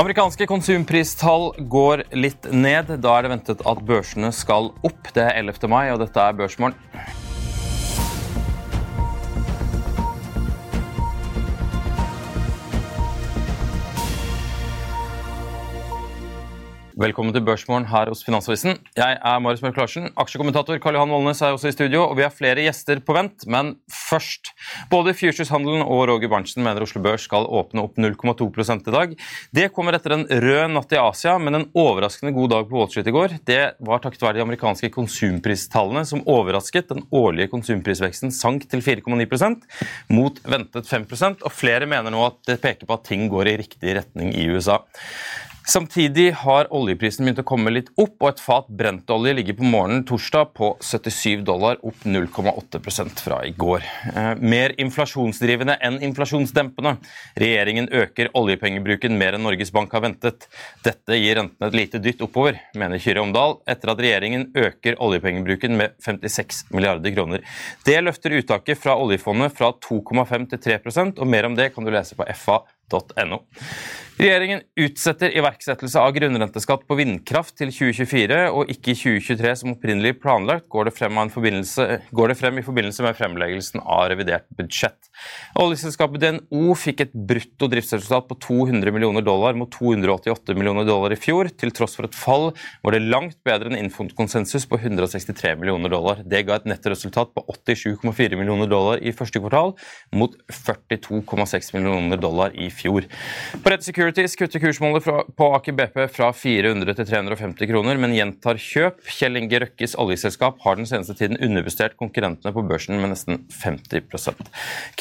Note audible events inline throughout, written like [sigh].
Amerikanske konsumpristall går litt ned. Da er det ventet at børsene skal opp. Det er 11. mai, og dette er Børsmorgen. Velkommen til Børsmorgen her hos Finansavisen. Jeg er Marius Mørk Larsen. Aksjekommentator Karl Johan Molnes er også i studio, og vi har flere gjester på vent. Men først. Både Futureshandelen og Roger Berntsen mener Oslo Børs skal åpne opp 0,2 i dag. Det kommer etter en rød natt i Asia, men en overraskende god dag på Wall Street i går. Det var takket være de amerikanske konsumpristallene som overrasket. Den årlige konsumprisveksten sank til 4,9% mot ventet 5% og flere mener nå at det peker på at ting går i riktig retning i USA. Samtidig har oljeprisen begynt å komme litt opp, og et fat brentolje ligger på morgenen torsdag på 77 dollar, opp 0,8% fra i går. Eh, mer inflasjonsdrivende enn inflasjonsdempende. Regjeringen øker oljepengebruken mer enn Norges Bank har ventet. Dette gir rentene et lite dytt oppover, mener Kyrre Omdal, etter at regjeringen øker oljepengebruken med 56 milliarder kroner. Det løfter uttaket fra oljefondet fra 2,5 til 3% og mer om det kan du lese på fa.no. Regjeringen utsetter iverksettelse av grunnrenteskatt på vindkraft til 2024 og ikke i 2023 som opprinnelig planlagt, går det, frem, går det frem i forbindelse med fremleggelsen av revidert budsjett. Oljeselskapet DNO fikk et brutto driftsresultat på 200 millioner dollar mot 288 millioner dollar i fjor. Til tross for et fall var det langt bedre enn innfunnet konsensus på 163 millioner dollar. Det ga et nettresultat på 87,4 millioner dollar i første kvartal, mot 42,6 millioner dollar i fjor. På Rett Securities kutter kursmålet på Aker BP fra 400 til 350 kroner, men gjentar kjøp. Kjell Inge Røkkes oljeselskap har den seneste tiden underbestert konkurrentene på børsen med nesten 50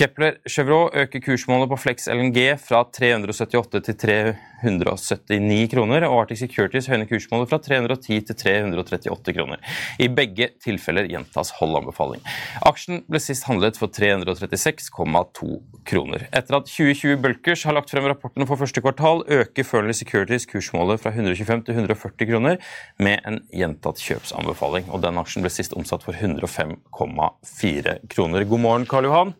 Kepler Chevrolet øker kursmålet på Flex LNG fra 378 til 379 kroner, og Arctic Securities høyner kursmålet fra 310 til 338 kroner. I begge tilfeller gjentas holdanbefaling. Aksjen ble sist handlet for 336,2 kroner. Etter at 2020 Bulkers har lagt frem rapportene for første kvartal, kvartal øker Fearnley Securities kursmålet fra 125 til 140 kroner med en gjentatt kjøpsanbefaling. og Den aksjen ble sist omsatt for 105,4 kroner. God morgen, Karl Johan.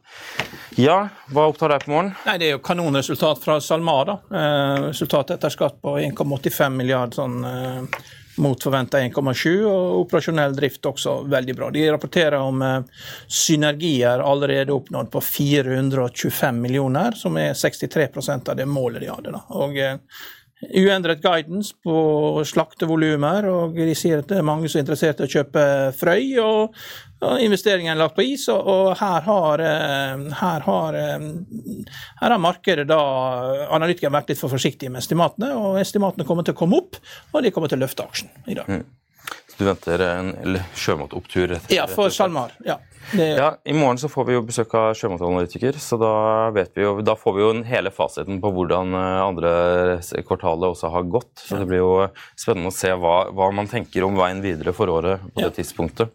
Ja, Hva opptar deg på morgenen? Nei, Det er jo kanonresultat fra SalMar. da. Eh, resultatet etter skatt på 1,85 milliard sånn, eh, mot forventa 1,7, og operasjonell drift også veldig bra. De rapporterer om eh, synergier allerede oppnådd på 425 millioner, som er 63% av det målet de hadde. Da. Og eh, Uendret guidance på slaktevolumer, og de sier at det er mange som er interessert i å kjøpe Frøy. og Investeringen er lagt på is, og her har, eh, her har, eh, her har markedet da Analytikerne vært litt for forsiktige med estimatene, og estimatene kommer til å komme opp, og de kommer til å løfte aksjen i dag. Mm. Så du venter en sjømatopptur? Ja, for SalMar. ja. Det... Ja, I morgen så får vi jo besøk av sjømatanalytiker, så da, vet vi jo, da får vi jo en hele fasiten på hvordan eh, andre kvartalet også har gått. Så ja. Det blir jo spennende å se hva, hva, man tenker om veien videre for året på ja. det tidspunktet.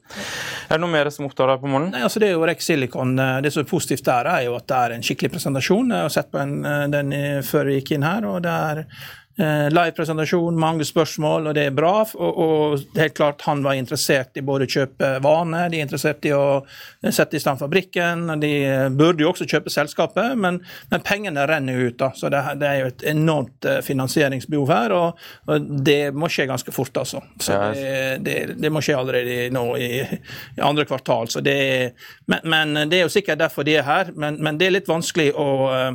Er det noe mer som opptar deg på morgenen? Nei, altså Det er jo Rex Silicon. Eh, det som er positivt der, er jo at det er en skikkelig presentasjon. Jeg har sett på en, eh, den før vi gikk inn her. og det er Live-presentasjon, mange spørsmål, og det er bra. Og, og, er helt klart han var interessert i både å kjøpe vane, de er interessert i å sette i stand fabrikken. De burde jo også kjøpe selskapet, men, men pengene renner ut. da, Så det, det, er jo et enormt eh, finansieringsbehov her, og, og det må skje ganske fort, altså. Så det, det, det må skje allerede nå i, i andre kvartal. så det men, men, det er jo sikkert derfor de er her, men, men det er litt vanskelig å uh,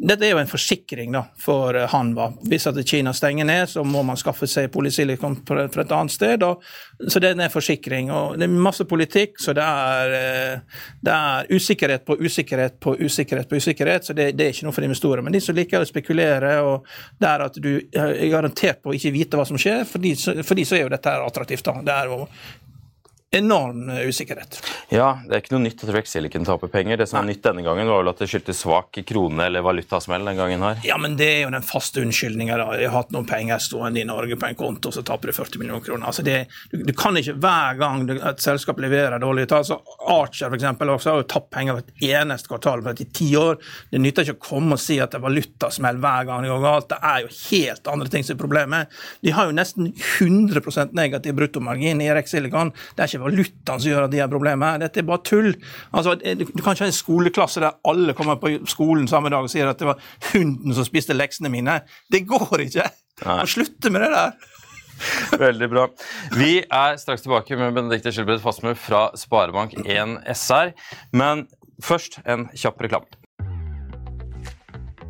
dette er jo en forsikring da, for eh, Hanva. Hvis at Kina stenger ned, så må man skaffe seg polysilikon fra et annet sted. Og, så det er en forsikring. og Det er masse politikk, så det er, eh, det er usikkerhet på usikkerhet på usikkerhet på usikkerhet. Så det, det, er ikke noe for investorer. Men de som liker å spekulere, og det er at du er garantert på å ikke vite hva som skjer, for de, for de så er jo dette attraktivt. da. Det er jo enorm eh, usikkerhet. Ja, det er ikke noe nytt at Rex Silicon taper penger. Det som er nytt denne gangen, var vel at det skyldtes svak krone- eller valutasmell den gangen her. Ja, men det er jo den faste unnskyldninga. Jeg har hatt noen penger stående i Norge på en konto, så taper du 40 millioner kroner. Altså det, du, du, kan ikke hver gang et selskap leverer dårlige tall. Altså Archer for eksempel, også har jo tapt penger hvert eneste kvartal i ti år. Det nytter ikke å komme og si at det er valutasmell hver gang det går galt. Det er jo helt andre ting som er problemet. De har jo nesten 100 negativ bruttomargin i Rex Silicon. Det er ikke valutaen som gjør at de har problemer. Dette er bare tull. Altså, du kan ikke ha en skoleklasse der alle kommer på skolen samme dag og sier at det var hunden som spiste leksene mine. Det går ikke! Nei. Slutte med det der. [laughs] Veldig bra. Vi er straks tilbake med Benedicte Skilbred Fasmer fra Sparebank1 SR. Men først en kjapp reklame.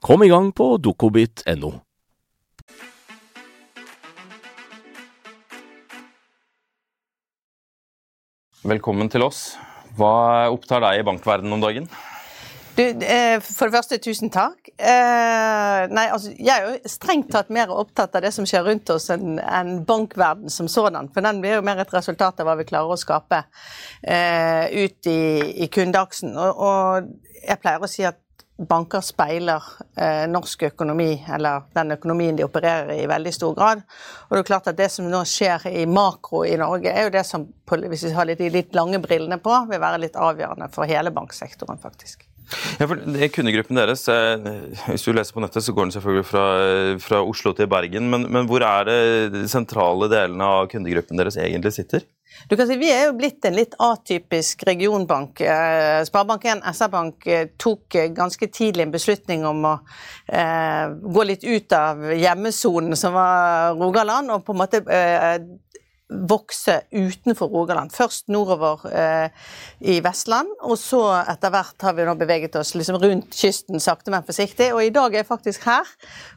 Kom i gang på dokobit.no. Velkommen til oss. Hva opptar deg i bankverdenen om dagen? Du, eh, for det første, tusen takk. Eh, nei, altså, jeg er jo strengt tatt mer opptatt av det som skjer rundt oss, enn en bankverden som sådan. For den blir jo mer et resultat av hva vi klarer å skape eh, ut i, i kundeaksen. Og, og, jeg pleier å si at banker speiler eh, norsk økonomi, eller den økonomien de opererer i, i veldig stor grad. Og det er klart at det som nå skjer i makro i Norge, er jo det som, hvis vi har litt, litt lange brillene på, vil være litt avgjørende for hele banksektoren, faktisk. Ja, for Kundegruppen deres, hvis du leser på nettet, så går den selvfølgelig fra, fra Oslo til Bergen. Men, men, hvor er det de sentrale delene av kundegruppen deres egentlig sitter? Du kan si Vi er jo blitt en litt atypisk regionbank. Eh, Sparebank1 SR-Bank tok ganske tidlig en beslutning om å eh, gå litt ut av hjemmesonen som var Rogaland, og på en måte eh, vokse utenfor Rogaland. Først nordover eh, i Vestland, og så etter hvert har vi nå beveget oss liksom rundt kysten sakte, men forsiktig. Og i dag er jeg faktisk her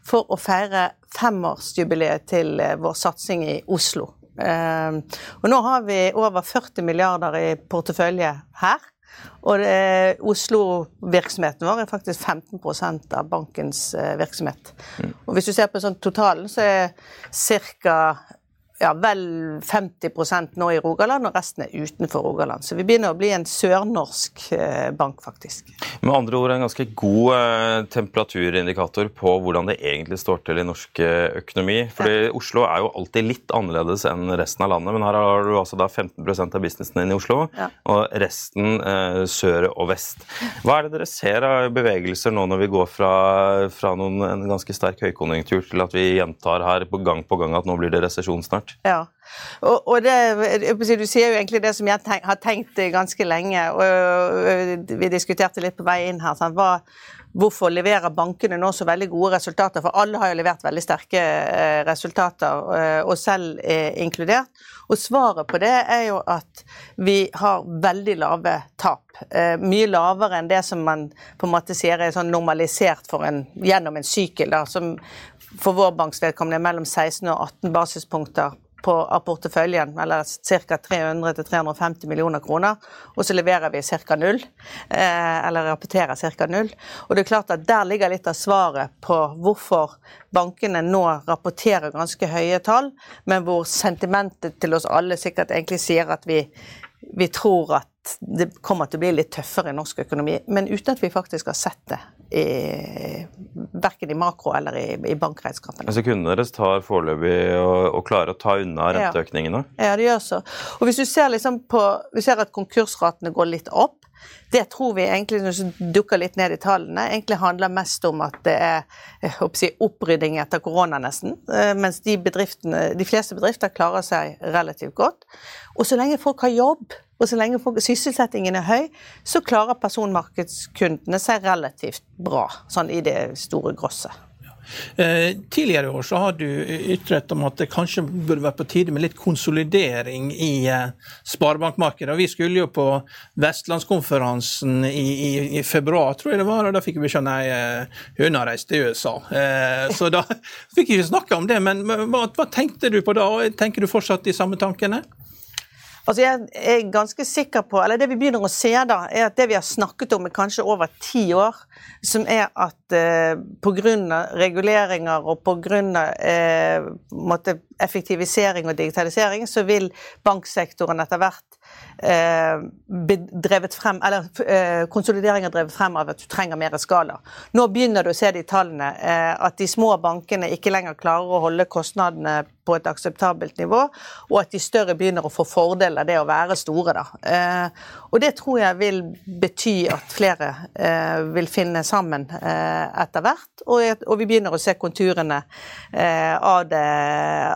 for å feire femårsjubileet til eh, vår satsing i Oslo. Eh, og nå har vi over 40 milliarder i portefølje her. Og Oslo-virksomheten vår er faktisk 15% av bankens eh, virksomhet. Mm. Og Hvis du ser på sånn totalen, så er ca ja, vel 50% nå i Rogaland, og resten er utenfor Rogaland. Så vi begynner å bli en sørnorsk eh, bank, faktisk. Med andre ord en ganske god eh, temperaturindikator på hvordan det egentlig står til i norsk eh, økonomi. Fordi ja. Oslo er jo alltid litt annerledes enn resten av landet, men her har du altså da 15% av businessen din i Oslo, ja. og resten eh, sør og vest. Hva er det dere ser av bevegelser nå når vi går fra, fra noen, en ganske sterk høykonjunktur til at vi gjentar her på gang på gang at nå blir det resesjon snart? Ja. Og, og det, du sier jo egentlig det som jeg tenk, har tenkt ganske lenge. og Vi diskuterte litt på vei inn her. Sånn, Hva, hvorfor leverer bankene nå så veldig gode resultater? For alle har jo levert veldig sterke eh, resultater, eh, og selv inkludert. Og svaret på det er jo at vi har veldig lave tap. Eh, mye lavere enn det som man på en måte sier er sånn normalisert en, gjennom en sykkel. Da, som for vår banks vedkommende er mellom 16 og 18 basispunkter på, av porteføljen, eller ca. 300-350 millioner kroner, og så leverer vi ca. null. Eh, eller rapporterer ca. null. Og det er klart at Der ligger litt av svaret på hvorfor bankene nå rapporterer ganske høye tall, men hvor sentimentet til oss alle sikkert egentlig sier at vi, vi tror at det kommer til å bli litt tøffere i norsk økonomi, men uten at vi faktisk har sett det. I, verken i makro eller i, i bankregnskapene. Altså Kundene deres tar foreløpig og, klarer å ta unna renteøkningene? Ja. ja, det gjør så. Og hvis du ser, liksom på, vi ser at konkursratene går litt opp, det tror vi egentlig dukker litt ned i tallene, egentlig handler mest om at det er si, opprydding etter korona, nesten. Eh, mens de, de fleste bedrifter klarer seg relativt godt. Og så lenge folk har jobb, og så lenge sysselsettingen er høy, så klarer personmarkedskundene seg relativt bra, sånn i det store grosset. Eh, tidligere i år så har du ytret om at det kanskje burde være på tide med litt konsolidering i eh, sparebankmarkedet. Vi skulle jo på Vestlandskonferansen i, i, i, februar, tror jeg det var, og da fikk vi skjønne nei, eh, hun har reist til USA. Så da [laughs] fikk vi ikke snakke om det. Men hva, hva tenkte du på da? Tenker du fortsatt de samme tankene? Altså jeg er ganske sikker på, eller Det vi begynner å se, da, er at det vi har snakket om i kanskje over ti år, som er at eh, pga. reguleringer og pga. Eh, effektivisering og digitalisering, så vil banksektoren etter hvert Eh, frem, eller eh, konsolidering er drevet frem av at du trenger mer skala. Nå begynner du å se de tallene, eh, at de små bankene ikke lenger klarer å holde kostnadene på et akseptabelt nivå, og at de større begynner å få fordel av det å være store. Da. Og det tror jeg vil bety at flere vil finne sammen etter hvert, og vi begynner å se konturene av det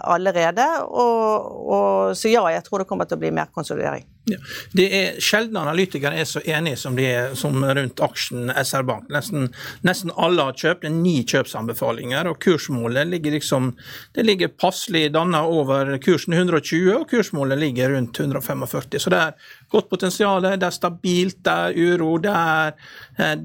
allerede. Og, så ja, jeg tror det kommer til å bli mer konsolidering. Ja. Det er Sjelden analytikere er så enige som de er som rundt aksjen SR Bank. Nesten, nesten alle har kjøpt ni kjøpsanbefalinger, og kursmålet ligger liksom det ligger passelig danna over kursen 120, og kursmålet ligger rundt 145. Så det er godt potensial, det er stabilt, det er uro. det er eh,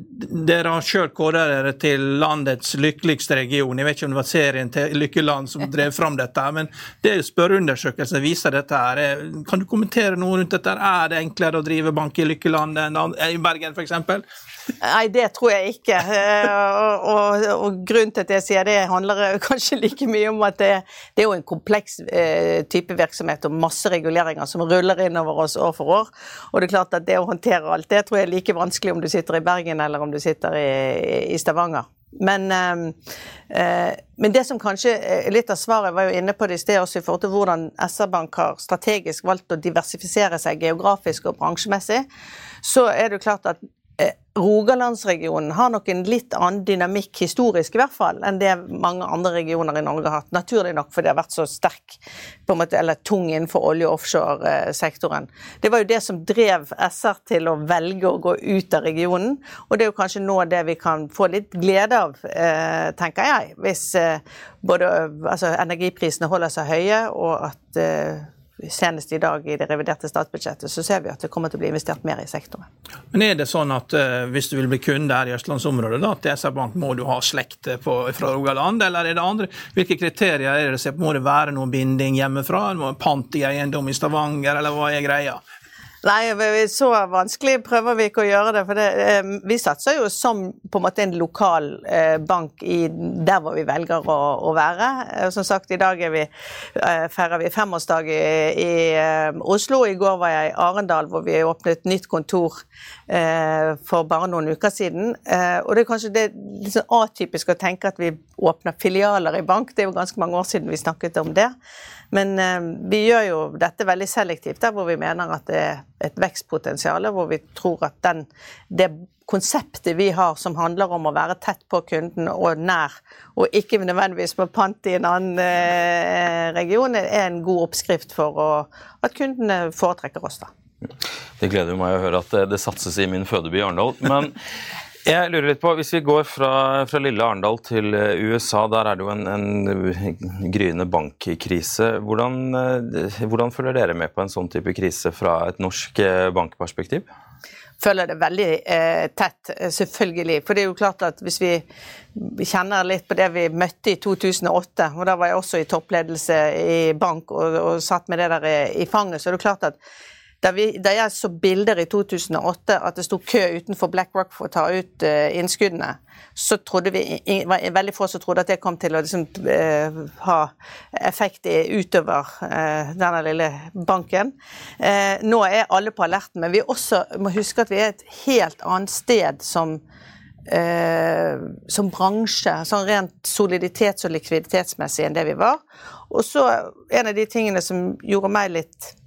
Dere har sjøl kåret dere til landets lykkeligste region. Jeg vet ikke om det var serien til Lykkeland som drev fram dette, men det er spørreundersøkelser viser dette. her. Eh, kan du kommentere noe rundt dette? Er det enklere å drive bank i Lykkeland enn i Bergen f.eks.? Nei, det tror jeg ikke. Eh, og, og, og, grunnen til at jeg sier det, handler kanskje like mye om at det, det er jo en kompleks eh, type virksomhet og masse reguleringer som ruller innover oss år for år. Og det er klart at det å håndtere alt det tror jeg er like vanskelig om du sitter i Bergen eller om du sitter i, i Stavanger. Men, eh, eh men, det som kanskje er litt av svaret, var jo inne på det i sted også i forhold til hvordan SR-Bank har strategisk valgt å diversifisere seg geografisk og bransjemessig. Så er det jo klart at Rogalandsregionen har nok en litt annen dynamikk, historisk i hvert fall, enn det mange andre regioner i Norge har hatt. Naturlig nok, for det har vært så sterk, måte, eller tung innenfor olje- og offshore-sektoren. Det var jo det som drev SR til å velge å gå ut av regionen, og det er jo kanskje nå det vi kan få litt glede av, eh, tenker jeg, hvis eh, både altså, energiprisene holder seg høye, og at eh, senest i dag i det reviderte statsbudsjettet, så ser vi at det kommer til å bli investert mer i sektoren. Men er det sånn at uh, hvis du vil bli kunde her i østlandsområdet, da, til SR-Bank, må du ha slekt på, fra Rogaland, eller er det andre? Hvilke kriterier er det? Må det være noe binding hjemmefra? Må pant i eiendom i Stavanger, eller hva er greia? Nei, så vanskelig prøver vi ikke å gjøre det. For det, eh, vi satser jo som på en måte en lokal eh, bank i der hvor vi velger å, å være. Eh, som sagt, i dag vi, feirer vi femårsdag i, i Oslo. I går var jeg i Arendal hvor vi åpnet nytt kontor for bare noen uker siden. Og det er kanskje det sånn atypisk å tenke at vi åpner filialer i bank. Det er jo ganske mange år siden vi snakket om det. Men eh, vi gjør jo dette veldig selektivt, der hvor vi mener at det er et vekstpotensial, hvor vi tror at den, det konseptet vi har som handler om å være tett på kunden og nær, og ikke nødvendigvis med pant i en annen eh, region, er en god oppskrift for å, at kundene foretrekker oss. da. Det gleder meg å høre at det, satses i min fødeby Arendal. Men jeg lurer litt på, Hvis vi går fra, fra, lille Arendal til eh, USA, der er det jo en, en gryende bankkrise. Hvordan, eh, hvordan, følger dere med på en sånn type krise fra et norsk eh, bankperspektiv? følger det veldig eh, tett, selvfølgelig. For det er jo klart at hvis vi kjenner litt på det vi møtte i 2008, og da var jeg også i toppledelse i bank og, og satt med det der i, i fanget, så er det klart at da, vi, der, jeg så bilder i 2008 at det sto kø utenfor BlackRock for å ta ut uh, innskuddene, så trodde vi, var veldig få som trodde at det kom til å liksom, uh, ha effekt utover uh, denne lille banken. nå er alle på alerten, men vi også må huske at vi er et helt annet sted som som bransje, sånn rent soliditets- og likviditetsmessig enn det vi var. Og så en av de tingene som gjorde meg litt eh,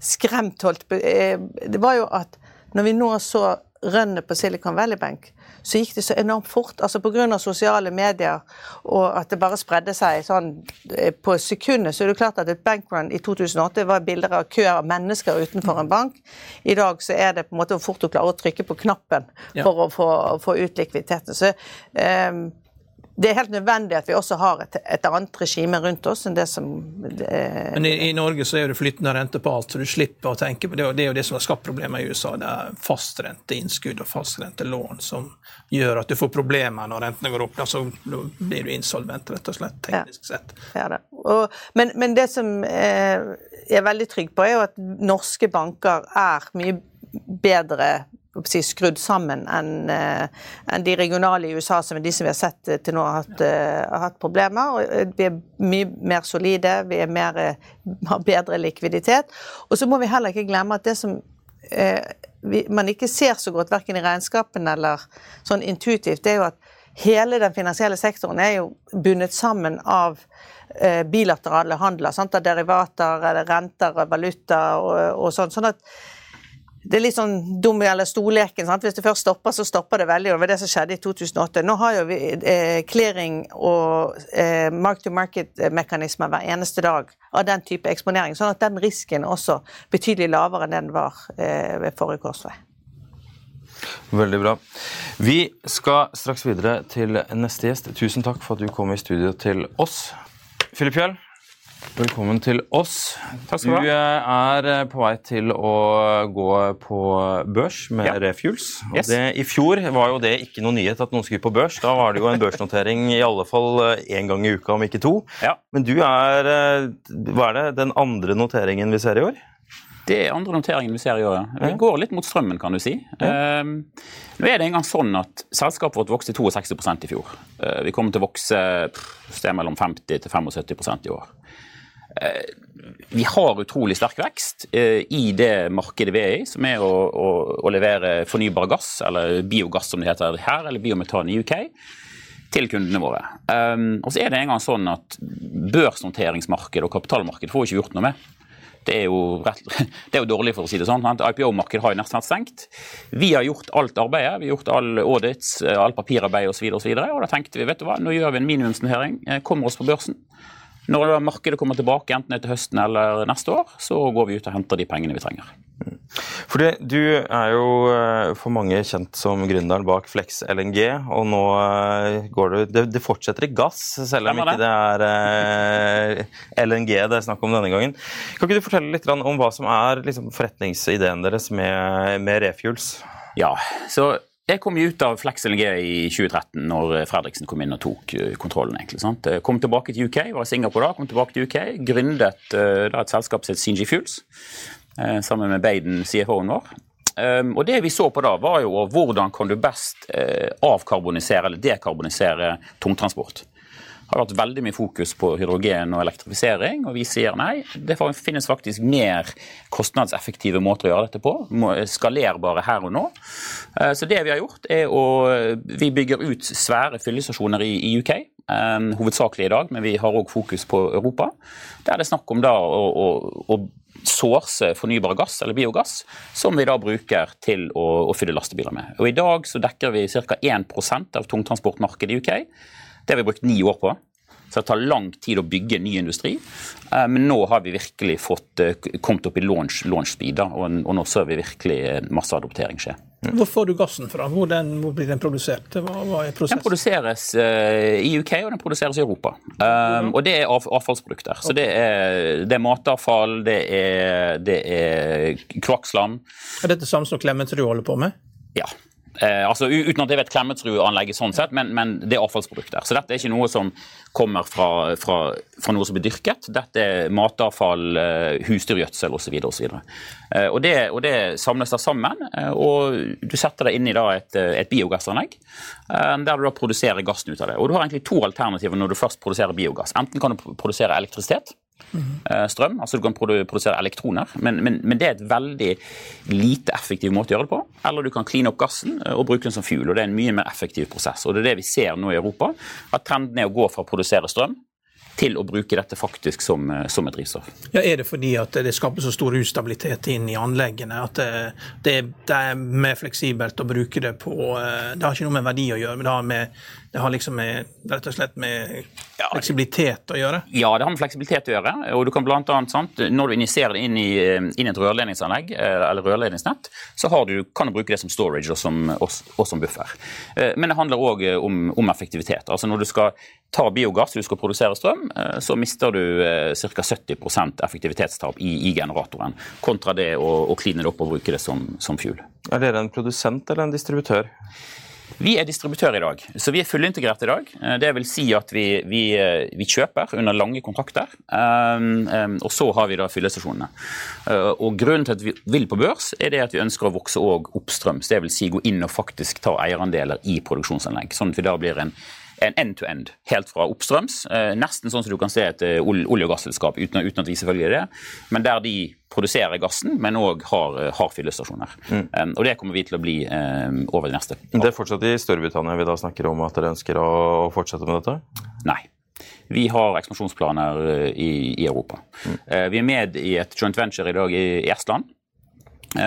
skremt, holdt eh, Det var jo at når vi nå så rønnet på Silicon Valley Bank, så gikk det så enormt fort. altså Pga. sosiale medier og at det bare spredde seg sånn eh, på sekundet, så er det klart at et bankrun i 2008 var bilder av kø av mennesker utenfor en bank. I dag så er det på en måte fort å klare å trykke på knappen for ja. å få, få, ut likviditeten. Så um, det er helt nødvendig at vi også har et, et annet regime rundt oss enn det som det Men i, i, Norge så er det flyttende rente på alt, så du slipper å tenke på det. og Det er jo det som har skapt problemer i USA. Det er fastrenteinnskudd og fastrentelån som gjør at du får problemer når rentene går opp. Så blir du insolvent, rett og slett, teknisk ja. sett. Ja, det. Og, men, men, det som eh, jeg er veldig trygg på, er jo at norske banker er mye bedre skrudd sammen enn uh, en de regionale i USA, som er de som vi har sett uh, til nå har hatt, uh, har hatt problemer. Vi er mye mer solide, vi mer, [laughs] har bedre likviditet. Og så må vi heller ikke glemme at det som vi, man ikke ser så godt, verken i regnskapene eller sånn intuitivt, det er jo at hele den finansielle sektoren er jo bundet sammen av bilaterale handler. Sant? Av derivater, renter, valuta og, og sånn. sånn at det er litt sånn dum eller storleken. Sant? Hvis det først stopper, så stopper det veldig. og Det som skjedde i 2008. Nå har jo vi eh, clearing og eh, mark-to-market-mekanismer hver eneste dag av den type eksponering. Sånn at den risken også betydelig lavere enn den var eh, ved forrige korsvei. Veldig bra. Vi skal straks videre til neste gjest. Tusen takk for at du kom i studio til oss. Filip Fjell, Velkommen til oss. Takk skal Du ha. Du er eh, på vei til å gå på børs med ja. Refuels. Yes. Det, I fjor var jo det ikke noe nyhet at noen skulle på børs. Da var det jo en børsnotering i alle fall én eh, gang i uka, om ikke to. Ja. Men du er eh, hva er det, den andre noteringen vi ser i år? Det er andre noteringen vi ser i år, ja. Vi går litt mot strømmen, kan du si. Ja. Um, nå er det engang sånn at selskapet vårt vokste 62% i fjor. Uh, vi kommer til å vokse sted mellom 50 til 75% i år. Eh, vi har utrolig sterk vekst eh, i det markedet vi er i, som er å, å, å levere fornybar gass, eller biogass som det heter her, eller biometan i UK, til kundene våre. Um, og så er det en gang sånn at Børsnoteringsmarkedet og kapitalmarkedet får ikke gjort noe med. Det er jo, rett, [laughs] det er jo dårlig, for å si det sånn. IPO-markedet har jo nesten vært stengt. Vi har gjort alt arbeidet. Vi har gjort all audits, all papirarbeid osv. Og, så videre, og, så og da tenkte vi vet du hva, nå gjør vi en minimumsnotering, kommer oss på børsen. Når markedet kommer tilbake, enten etter høsten eller neste år, så går vi ut og henter de pengene vi trenger. Fordi Du er jo eh, for mange kjent som gründeren bak Flex LNG, og nå eh, går det Det, det fortsetter i gass, selv om ikke det er eh, LNG det er snakk om denne gangen. Kan ikke du fortelle litt om hva som er liksom, forretningsideen deres med, med Refuels? Ja, så jeg kom ut av Flex LNG i 2013, når Fredriksen kom inn og tok kontrollen. egentlig. Sant? Kom tilbake til UK, var i Singapore da, kom tilbake til UK, gründet da, et selskap som het CNG Fuels. Eh, sammen med Baden, CFO-en vår. Um, og Det vi så på da, var jo hvordan kan du best avkarbonisere eller dekarbonisere tungtransport. Har vært veldig mye fokus på hydrogen og elektrifisering, og vi sier nei. Det finnes faktisk mer kostnadseffektive måter å gjøre dette på. Skalerbare her og nå. Uh, så det vi har gjort, er å Vi bygger ut svære fyllestasjoner i, UK. Um, hovedsakelig i dag, men vi har òg fokus på Europa. Der det er snakk om da å, å, å source fornybar gass, eller biogass, som vi da bruker til å, å fylle lastebiler med. Og I dag så dekker vi ca. 1% av tungtransportmarkedet i UK. Det har vi brukt ni år på. Så det tar lang tid å bygge ny industri. Eh, men nå har vi virkelig fått, eh, kommet opp i launch, launch speed, og, og nå ser vi virkelig masse adoptering skje. Hvor får du gassen fra? Hvor, den, hvor blir den produsert? Hva, hva? Den produseres uh, i UK og den produseres i Europa. Um, og det er av, avfallsprodukter. Så det er, det er, matavfall, det er, det er kloakkslam. Er dette samme som du holder på med? Ja. Eh, altså Uten at jeg vet Klemetsrud-anlegget sånn sett, men, men, det er avfallsprodukter. Så dette er ikke noe som kommer fra, fra, fra noe som blir dyrket. Dette er matavfall, eh, husdyrgjødsel osv. Og, eh, og, det, og det samles da sammen, eh, og du setter det inn i da et, eh, et biogassanlegg. Eh, der du da produserer gassen ut av det. Og Du har egentlig to alternativer når du først produserer biogass. Enten kan du produsere elektrisitet. Eh, strøm. Altså du kan produsere elektroner, men, men, men, det er et veldig lite effektiv måte å gjøre det på. Eller du kan kline opp gassen eh, og bruke den som fuel. og Det er en mye mer effektiv prosess. og Det er det vi ser nå i Europa. At trenden er å gå fra å produsere strøm til å bruke dette faktisk som, eh, som, et drivstoff. Ja, Er det fordi at det skaper så stor ustabilitet inn i anleggene at det, det, er mer fleksibelt å bruke det på Det har ikke noe med verdi å gjøre, men det har med det har liksom med, rett og slett med fleksibilitet å gjøre? Ja, det har med fleksibilitet å gjøre. og du kan blant annet, sant, Når du injiserer det inn i, inn et rørledningsanlegg eh, eller rørledningsnett, så du, kan du bruke det som storage og som, og, og som buffer. Eh, men det handler òg om, om, effektivitet. Altså Når du skal ta biogass, du skal produsere strøm, eh, så mister du ca. 70 effektivitetstap i, i, generatoren, kontra det å, å kline det opp og bruke det som, som fuel. Er dere en produsent eller en distributør? Vi er distributør i dag, så vi er fullintegrert i dag. Eh, det vil si at vi, vi, eh, vi kjøper under lange kontrakter, um, um, og så har vi da fyllestasjonene. Uh, og Grunnen til at vi vil på børs, er det at vi ønsker å vokse oppstrøms. Det vil si gå inn og faktisk ta eierandeler i produksjonsanlegg, sånn at vi da blir en en end-to-end, helt fra oppstrøms. Eh, nesten sånn som du kan se et olje- og gasselskap, uten, uten, at vi selvfølgelig er det. Men der de produserer gassen, men òg har, eh, har, fyllestasjoner. Mm. Um, og Det kommer vi til å bli um, over de neste. Det er fortsatt i Storbritannia vi da snakker om at dere ønsker å fortsette med dette? Nei. Vi har ekspansjonsplaner eh, i, i Europa. Mm. Uh, vi er med i et joint venture i dag i Estland.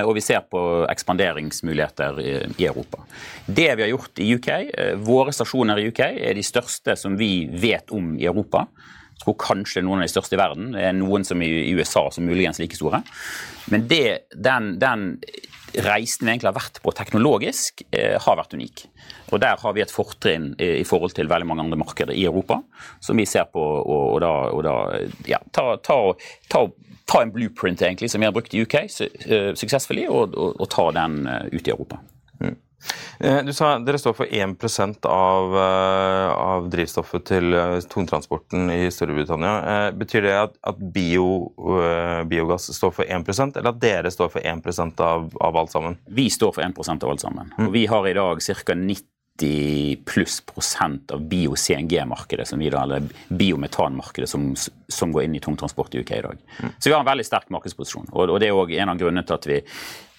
Og vi ser på ekspanderingsmuligheter i Europa. Det vi har gjort i UK, våre stasjoner i UK er de største som vi vet om i Europa. Tror kanskje noen av de største i verden. Det er noen som i USA som muligens like store. Men det, den, den, reisen vi egentlig har vært på teknologisk, eh, har vært unik. Og Der har vi et fortrinn i, forhold til veldig mange andre markeder i Europa, som vi ser på og, og da, og da ja, ta, ta, ta, ta, en blueprint egentlig, som vi har brukt i UK uh, suksessfullt, og, og, ta den uh, ut i Europa. Mm. Eh, du sa dere står for 1 av, eh, av drivstoffet til eh, tungtransporten i Storbritannia. Betyr det at, at bio, biogass står for 1% eller at dere står for 1 av, av alt sammen? Vi står for 1% av alt sammen. Mm. Og vi har i dag ca. 90 pluss prosent av bio-CNG-markedet, eller biometanmarkedet, som, som, går inn i tungtransport i UK i dag. Mm. Så vi har en veldig sterk markedsposisjon. Og, og det er òg en av grunnene til at vi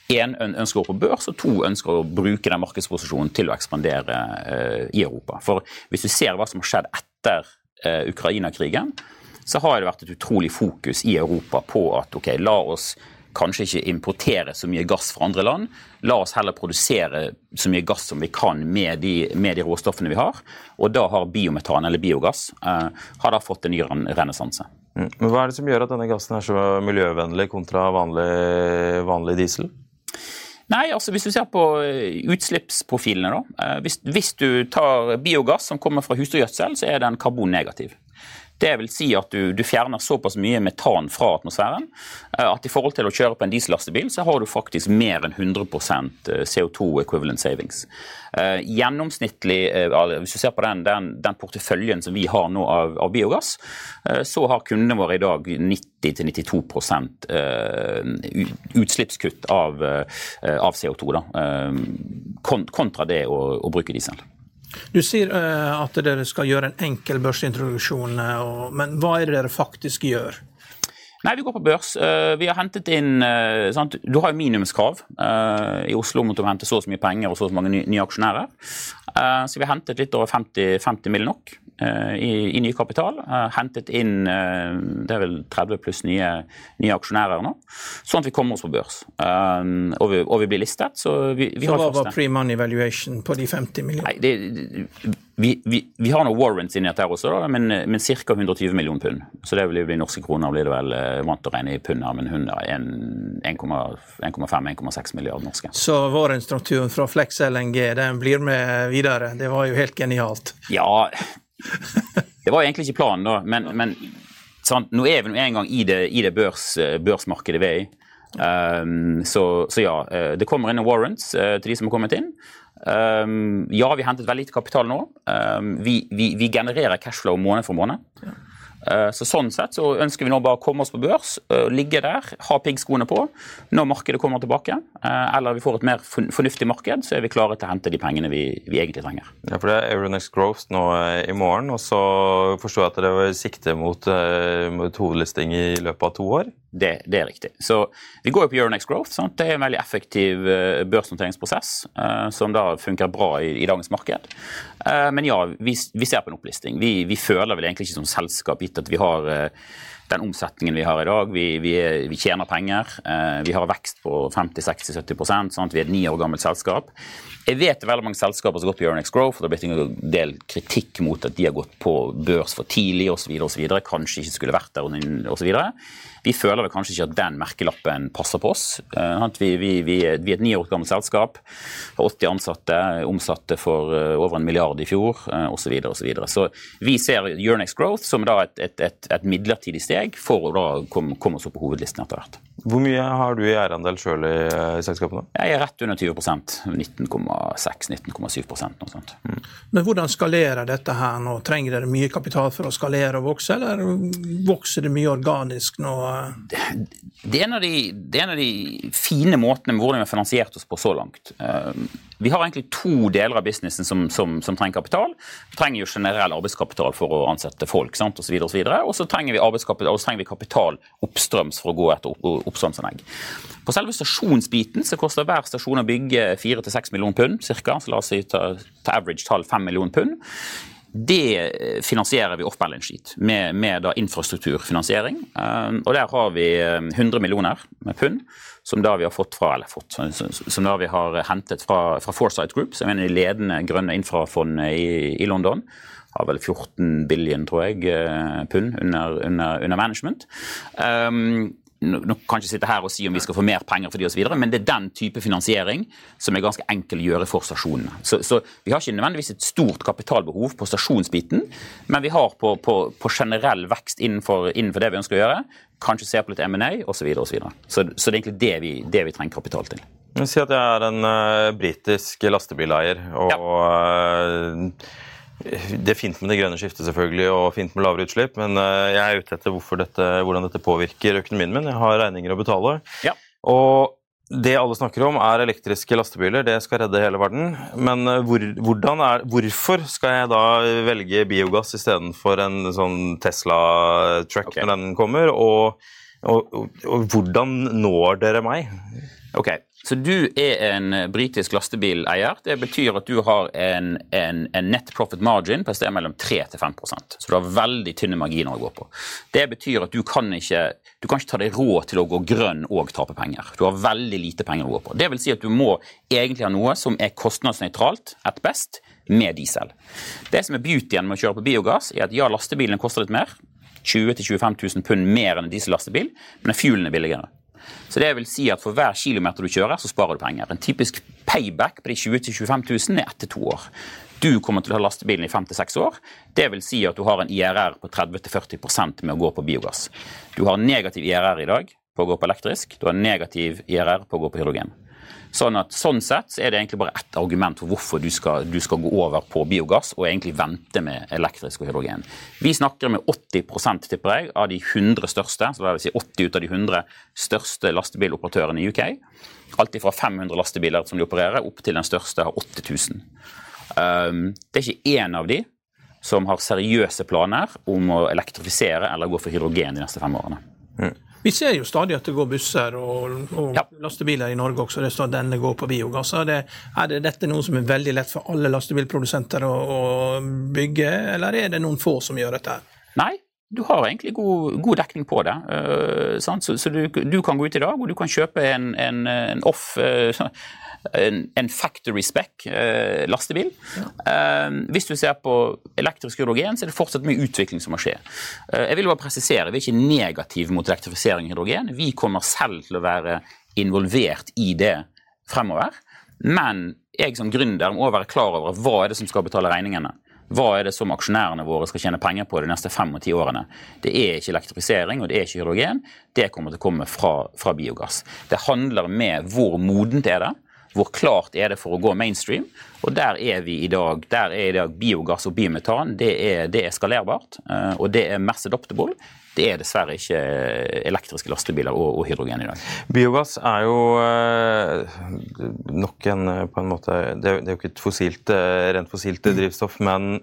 én ønsker å gå på børs, og to ønsker å bruke den markedsposisjonen til å ekspandere uh, i Europa. For hvis du ser hva som har skjedd etter uh, Ukraina-krigen, så har det vært et utrolig fokus i Europa på at ok, la oss kanskje ikke importere så mye gass fra andre land. La oss heller produsere så mye gass som vi kan med de, med de råstoffene vi har. Og da har biometan, eller biogass, eh, har da fått en ny renessanse. Mm. Hva er det som gjør at denne gassen er så miljøvennlig kontra vanlig, vanlig diesel? Nei, altså Hvis du ser på eh, utslippsprofilene, da. Eh, hvis, hvis du tar biogass som kommer fra husdyrgjødsel, så er den karbonnegativ. Det vil si at du, du, fjerner såpass mye metan fra atmosfæren eh, at i forhold til å kjøre på en diesellastebil, så har du faktisk mer enn 100% CO2 equivalent savings. Uh, gjennomsnittlig, hvis du ser på den, den, den, porteføljen som vi har nå av, av biogass, så har kundene våre i dag 90-92% utslippskutt av, av CO2. Da, kontra det å, å bruke diesel. Du sier uh, at dere skal gjøre en enkel børsintroduksjon, uh, men hva er det dere faktisk gjør? Nei, Vi går på børs. Uh, vi har hentet inn sant? Du har jo minimumskrav i Oslo om å hente så og så mye penger og så og så mange nye, nye aksjonærer. så vi har hentet litt over 50, 50 mill. nok. Eh, i, i ny kapital. Eh, hentet inn eh, det er vel 30 pluss nye, nye, aksjonærer nå, sånn at vi kommer oss på børs. Og vi, og vi blir listet. Så, vi, vi så hva var pre-money valuation på de 50 millionene? Nei, det, vi, vi, vi, har noen warrants inni dette også, da, men, men ca. 120 millioner pund. Så det vil bli norske kroner, blir det vel vant å regne i pund her, men 1,5-1,6 milliarder norske. Så warrant-strukturen fra Flex LNG den blir med videre? Det var jo helt genialt. Ja, det var egentlig ikke planen, da, men, men sant, nå er vi en gang i det, i det børs, børsmarkedet vi er i. Um, så, så, ja, eh, det kommer inn warrants uh, til de som har kommet inn. Um, ja, vi har hentet veldig lite kapital nå. Um, vi, vi, vi, genererer cashflow måned for måned. Ja. Eh, så Sånn sett så ønsker vi nå bare å komme oss på børs, eh, ligge der, ha piggskoene på når markedet kommer tilbake. Eh, eller vi får et mer fornuftig marked, så er vi klare til å hente de pengene vi, vi egentlig trenger. Ja, for Det er Euronext Growth nå i morgen, og så forstår jeg at dere sikter mot, mot hovedlisting i løpet av to år? Det, det, er riktig. Så Vi går jo på Euronext Growth. Sant? Det er en veldig effektiv børsnoteringsprosess som da funker bra i, i dagens marked. Men ja, vi, vi, ser på en opplisting. Vi, vi føler vel egentlig ikke som selskap gitt at vi har uh, den omsetningen vi har i dag. Vi, vi, vi tjener penger. vi har vekst på 50-60-70 sånn Vi er et ni år gammelt selskap. Jeg vet veldig mange selskaper som har gått på Euronex Growth. og Det har blitt en del kritikk mot at de har gått på børs for tidlig osv. Kanskje ikke skulle vært der osv. Vi føler vel kanskje ikke at den merkelappen passer på oss. Eh, vi, vi, vi, vi er et ni år gammelt selskap, har 80 ansatte, omsatte for eh, over en milliard i fjor osv. Så, så, videre. så vi ser Euronex Growth som et, et, et, et midlertidig steg for å komme oss opp på hovedlisten etter hvert. Hvor mye har du i eierandel sjøl i, i selskapene? Jeg er rett under 20% 19,6-19,7 noe sånt. Mm. Men hvordan skalerer dette her nå? Trenger dere mye kapital for å skalere og vokse, eller vokser det mye organisk nå? Det, det, er, en av de, det er en av de fine måtene med hvordan vi har finansiert oss på så langt. Uh, vi har egentlig to deler av businessen som, som, som, trenger kapital. Vi trenger jo generell arbeidskapital for å ansette folk sant, osv. Og, så videre, og, så trenger vi og så trenger vi kapital oppstrøms for å gå etter opp, oppstrømsanlegg. På selve stasjonsbiten så koster hver stasjon å bygge 4-6 millioner pund, cirka, så la oss si ta, ta average tall 5 millioner pund. Det finansierer vi off balance sheet med, med infrastrukturfinansiering. Um, og der har vi 100 um, millioner med pund som da vi har fått fra, eller fått, som da vi har hentet fra, fra Foresight Group, som er en av de ledende grønne infrafondene i, i, London. Har vel 14 billion, tror jeg, eh, pund under, under, under management. Um, nå kan ikke sitte her og si om vi skal få mer penger for de osv., men det er den type finansiering som er ganske enkel å gjøre for stasjonene. Så, så, vi har ikke nødvendigvis et stort kapitalbehov på stasjonsbiten, men vi har på, på, på generell vekst innenfor, innenfor, det vi ønsker å gjøre, kanskje se på litt M&A osv. Så, så, så, så det er egentlig det vi, det vi trenger kapital til. Si at jeg er en uh, britisk lastebileier. og ja. uh, det er fint med det grønne skiftet selvfølgelig, og fint med lavere utslipp, men uh, jeg er ute etter dette, hvordan dette påvirker økonomien min. Jeg har regninger å betale. Ja. Og det alle snakker om, er elektriske lastebiler. Det skal redde hele verden. Men hvor, er, hvorfor skal jeg da velge biogass istedenfor en sånn Tesla-truck okay. når den kommer? Og og, og, og, hvordan når dere meg? Ok, Så du er en britisk lastebileier. Det betyr at du har en, en, en net profit margin på et sted mellom 3 til 5 Så du har veldig tynne marginer å gå på. Det betyr at du kan ikke, du kan ikke ta deg råd til å gå grønn og tape penger. Du har veldig lite penger å gå på. Det vil si at du må egentlig ha noe som er kostnadsnøytralt, at best, med diesel. Det som er beautyen med å kjøre på biogass, er at ja, lastebilene koster litt mer. 20 000-25 000 pund mer enn en diesellastebil, men fuelen er billigere. Så det vil si at For hver kilometer du kjører, så sparer du penger. En typisk payback på de 20 000-25 000 er etter to år. Du kommer til å ha lastebilen i 5-6 år. Det vil si at du har en IRR på 30-40% med å gå på biogass. Du har negativ IRR i dag på å gå på elektrisk. Du har negativ IRR på å gå på hydrogen. Sånn at sånn sett er det egentlig bare ett argument for hvorfor du skal, du skal, gå over på biogass og egentlig vente med elektrisk og hydrogen. Vi snakker med 80 tipper jeg, av de 100 største, så det vil si 80 ut av de 100 største lastebiloperatørene i UK. Alt fra 500 lastebiler som de opererer, opp til den største har 8000. Um, det er ikke én av de som har seriøse planer om å elektrifisere eller gå for hydrogen de neste fem årene. Vi ser jo stadig at det går busser og, og ja. lastebiler i Norge også. Det står at denne går på biogass. Er, det, er det dette noe som er veldig lett for alle lastebilprodusenter å, å bygge, eller er det noen få som gjør dette? Nei, du har egentlig god, god dekning på det. Uh, så, så du, du, kan gå ut i dag og du kan kjøpe en, en, en off uh, en, factory spec eh. Ja. Eh, hvis du ser på elektrisk hydrogen, så er det fortsatt mye utvikling som må skje. Eh, jeg vil bare presisere, Vi er ikke negative mot elektrifisering av hydrogen. Vi kommer selv til å være involvert i det fremover. Men jeg som gründer må være klar over hva er det som skal betale regningene. Hva er det som aksjonærene våre skal tjene penger på de neste fem og ti årene? Det er ikke elektrifisering og det er ikke hydrogen. Det kommer til å komme fra, fra biogass. Det handler med hvor modent er det hvor klart er det for å gå mainstream? Og der er vi i dag. Der er i dag biogass og biometan. Det er, det er skalerbart, eh, og det er mass adoptable. Det er dessverre ikke elektriske lastebiler og, og hydrogen i dag. Biogass er jo øh, nok en på en måte Det er, det er jo ikke et fossilt, rent fossilt drivstoff, men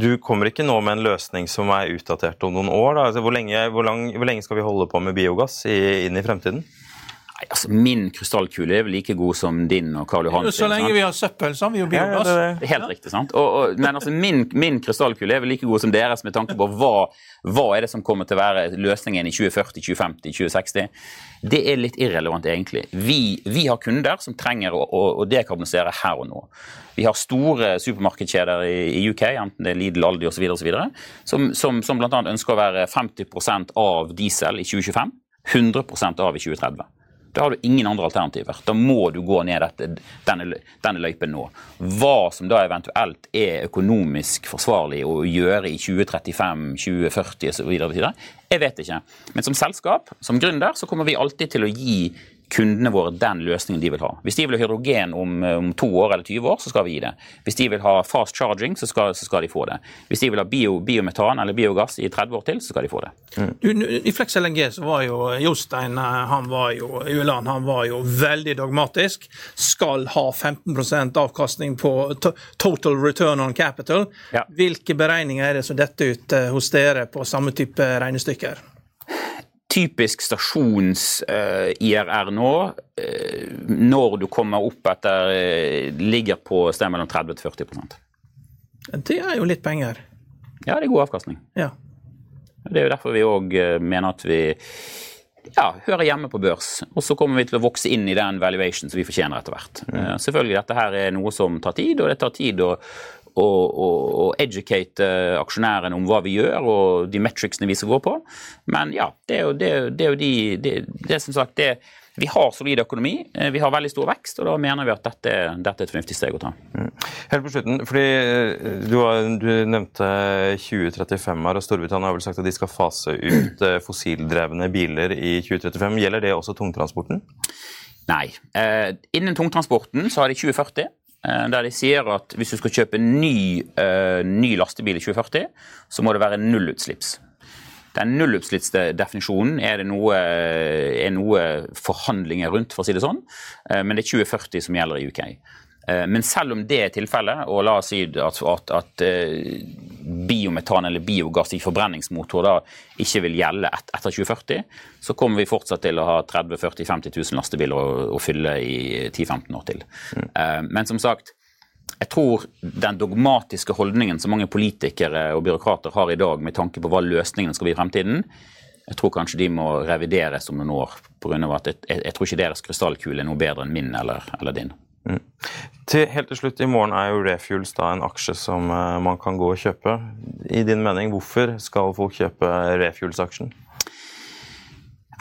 du kommer ikke nå med en løsning som er utdatert om noen år. Altså, hvor, lenge, hvor, lang, hvor, lenge, skal vi holde på med biogass i, inn i fremtiden? Altså Min krystallkule er vel like god som din og Karl Johan. Så lenge vi har søppel, så har vi jo biogass. Ja, det, helt riktig, sant? Og, og, men altså min, min krystallkule er vel like god som deres med tanke på hva, hva er det som kommer til å være løsningen i 2040, 2050, 2060. Det er litt irrelevant, egentlig. Vi, vi har kunder som trenger å, å, å, dekarbonisere her og nå. Vi har store supermarkedskjeder i, i UK, enten det er Lidl, Aldi osv., som, som, som bl.a. ønsker å være 50% av diesel i 2025, 100% av i 2030. Da har du ingen andre alternativer. Da må du gå ned dette, denne, denne løypen nå. Hva som da eventuelt er økonomisk forsvarlig å gjøre i 2035, 2040 osv., jeg vet ikke. Men som selskap, som gründer, så kommer vi alltid til å gi kundene våre den løsningen de vil ha. Hvis de vil ha hydrogen om, om, to år eller 20 år, så skal vi gi det. Hvis de vil ha fast charging, så skal, så skal de få det. Hvis de vil ha bio, biometan eller biogass i 30 år til, så skal de få det. Mm. Du, I Flex LNG så var jo Jostein han var jo, Uland, han var jo veldig dogmatisk. Skal ha 15% avkastning på total return on capital. Ja. Hvilke beregninger er det som detter ut eh, hos dere på samme type regnestykker? Typisk stasjons-IRR nå, eh, når du kommer opp etter eh, ligger på sted mellom 30 til 40 Det er jo litt penger. Ja, det er god avkastning. Ja. Det er jo derfor vi òg eh, mener at vi ja, hører hjemme på børs. Og så kommer vi til å vokse inn i den valuation som vi fortjener etter hvert. Mm. Selvfølgelig, dette her er noe som tar tid, og det tar tid å og, educate aksjonærene om hva vi gjør og de metricsene vi skal gå på. Men ja, det er jo, det, det er jo de det, det, som sagt, det, vi har solid økonomi, eh, vi har veldig stor vekst, og da mener vi at dette, dette er et fornuftig steg å ta. Mm. Helt på slutten, fordi eh, du, du, nevnte 2035 her, og Storbritannia har vel sagt at de skal fase ut eh, fossildrevne biler i 2035. Gjelder det også tungtransporten? Nei. Eh, innen tungtransporten så har de 2040. Eh, der de sier at hvis du skal kjøpe ny, uh, ny lastebil i 2040, så må det være nullutslipps. Den nullutslippsdefinisjonen er det noe, er noe, forhandlinger rundt, for å si det sånn. Uh, men det er 2040 som gjelder i UK. Eh, men selv om det er tilfellet, og la oss si at, at, at eh, biometan eller biogass i forbrenningsmotor da ikke vil gjelde et, etter 2040, så kommer vi fortsatt til å ha 30 40 50 000 lastebiler å, å fylle i 10-15 år til. Mm. Men som sagt, jeg tror den dogmatiske holdningen som mange politikere og byråkrater har i dag med tanke på hva løsningene skal bli i fremtiden, jeg tror kanskje de må revideres om noen år. På grunn av at jeg, jeg, jeg tror ikke deres krystallkule er noe bedre enn min eller, eller din. Til, helt til slutt, I morgen er jo Refuels da en aksje som uh, man kan gå og kjøpe. I din mening, hvorfor skal folk kjøpe Refuels-aksjen?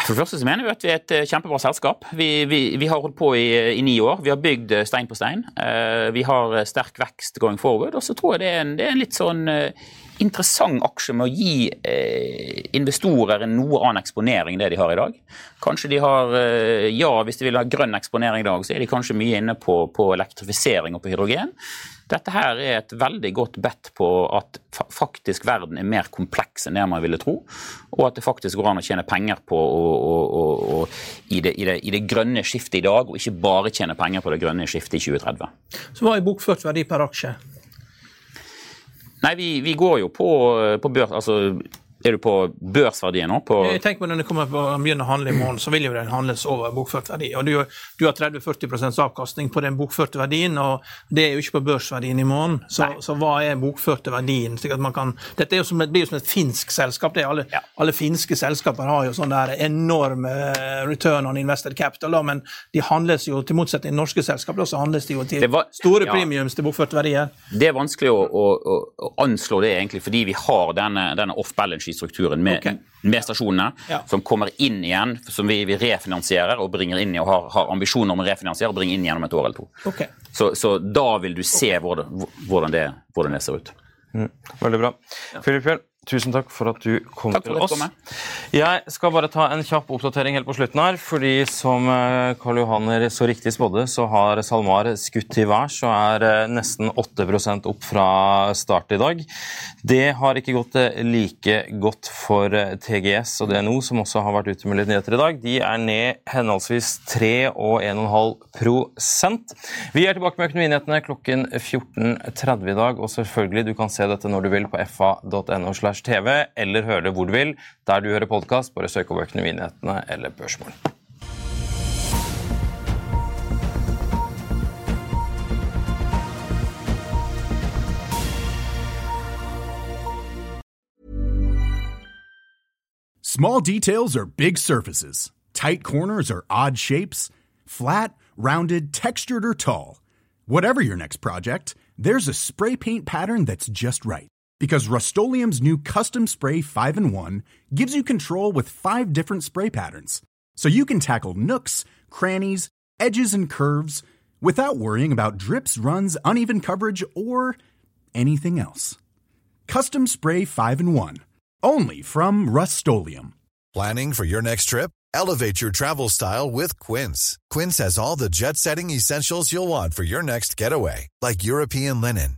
For det første så mener vi at vi er et eh, kjempebra selskap. Vi, vi, vi har holdt på i, i, ni år. Vi har bygd eh, stein på stein. Uh, vi har sterk vekst going forward. Og så tror jeg det er en, det er en litt sånn uh, interessant aksje med å gi eh, investorer en noe annen eksponering enn det de har i dag. Kanskje de har Ja, hvis de vil ha grønn eksponering i dag, så er de kanskje mye inne på, på elektrifisering og på hydrogen. Dette her er et veldig godt bet på at faktisk verden er mer kompleks enn det man ville tro, og at det faktisk går an å tjene penger på og, og, og, i, det, i, det, i, det, grønne skiftet i dag, og ikke bare tjene penger på det grønne skiftet i 2030. Så hva er bokført verdi per aksje? Nei, vi, vi går jo på, på børs, altså er du på børsverdien nå? På jeg tenker på Når det kommer på, begynner å handle i morgen, så vil jo den handles over bokført verdi. og Du, du har 30-40% avkastning på den bokførte verdien, og det er jo ikke på børsverdien i morgen. Så, så hva er bokførte verdien? Kan, dette jo som et, blir jo som et finsk selskap. det Alle, ja. alle finske selskaper har jo sånn der enorme eh, return on invested capital, da, men de handles jo, til motsetning til norske selskaper, så handles de jo til var, store ja, premiums til bokførte verdier. Det er vanskelig å, å, å anslå det, egentlig, fordi vi har denne, denne off-balance energistrukturen med, okay. med stasjonene, ja. som kommer inn igjen, som vi, vi refinansierer og bringer inn i, og har, har, ambisjoner om å refinansiere og bringe inn igjen om et år eller to. Okay. Så, så, da vil du se hvordan, hvordan, det, hvordan det, ser ut. Mm. Veldig bra. Filip Fjell, Tusen takk for at du kom takk til oss. Jeg skal bare ta en kjapp oppdatering helt på slutten her. fordi som eh, Karl Johanner så riktig spådde, så har SalMar skutt til værs og er eh, nesten 8 opp fra start i dag. Det har ikke gått eh, like godt for TGS og DNO, som også har vært ute med litt nyheter i dag. De er ned henholdsvis 3 og 1,5% Vi er tilbake med Økonominyhetene klokken 14.30 i dag, og selvfølgelig, du kan se dette når du vil på fa.no. TV, eller hvor du vil. Der du hører podkast, bare søk Økonominyhetene eller Børsmorgen. Small details are big surfaces. Tight corners are odd shapes. Flat, rounded, textured, or tall. Whatever your next project, there's a spray paint pattern that's just right because Rust new Custom Spray 5 and 1 gives you control with five different spray patterns. So you can tackle nooks, crannies, edges, and curves without worrying about drips, runs, uneven coverage, or anything else. Custom Spray 5 and 1. Only from Rust Planning for your next trip? Elevate your travel style with Quince. Quince has all the jet setting essentials you'll want for your next getaway, like European linen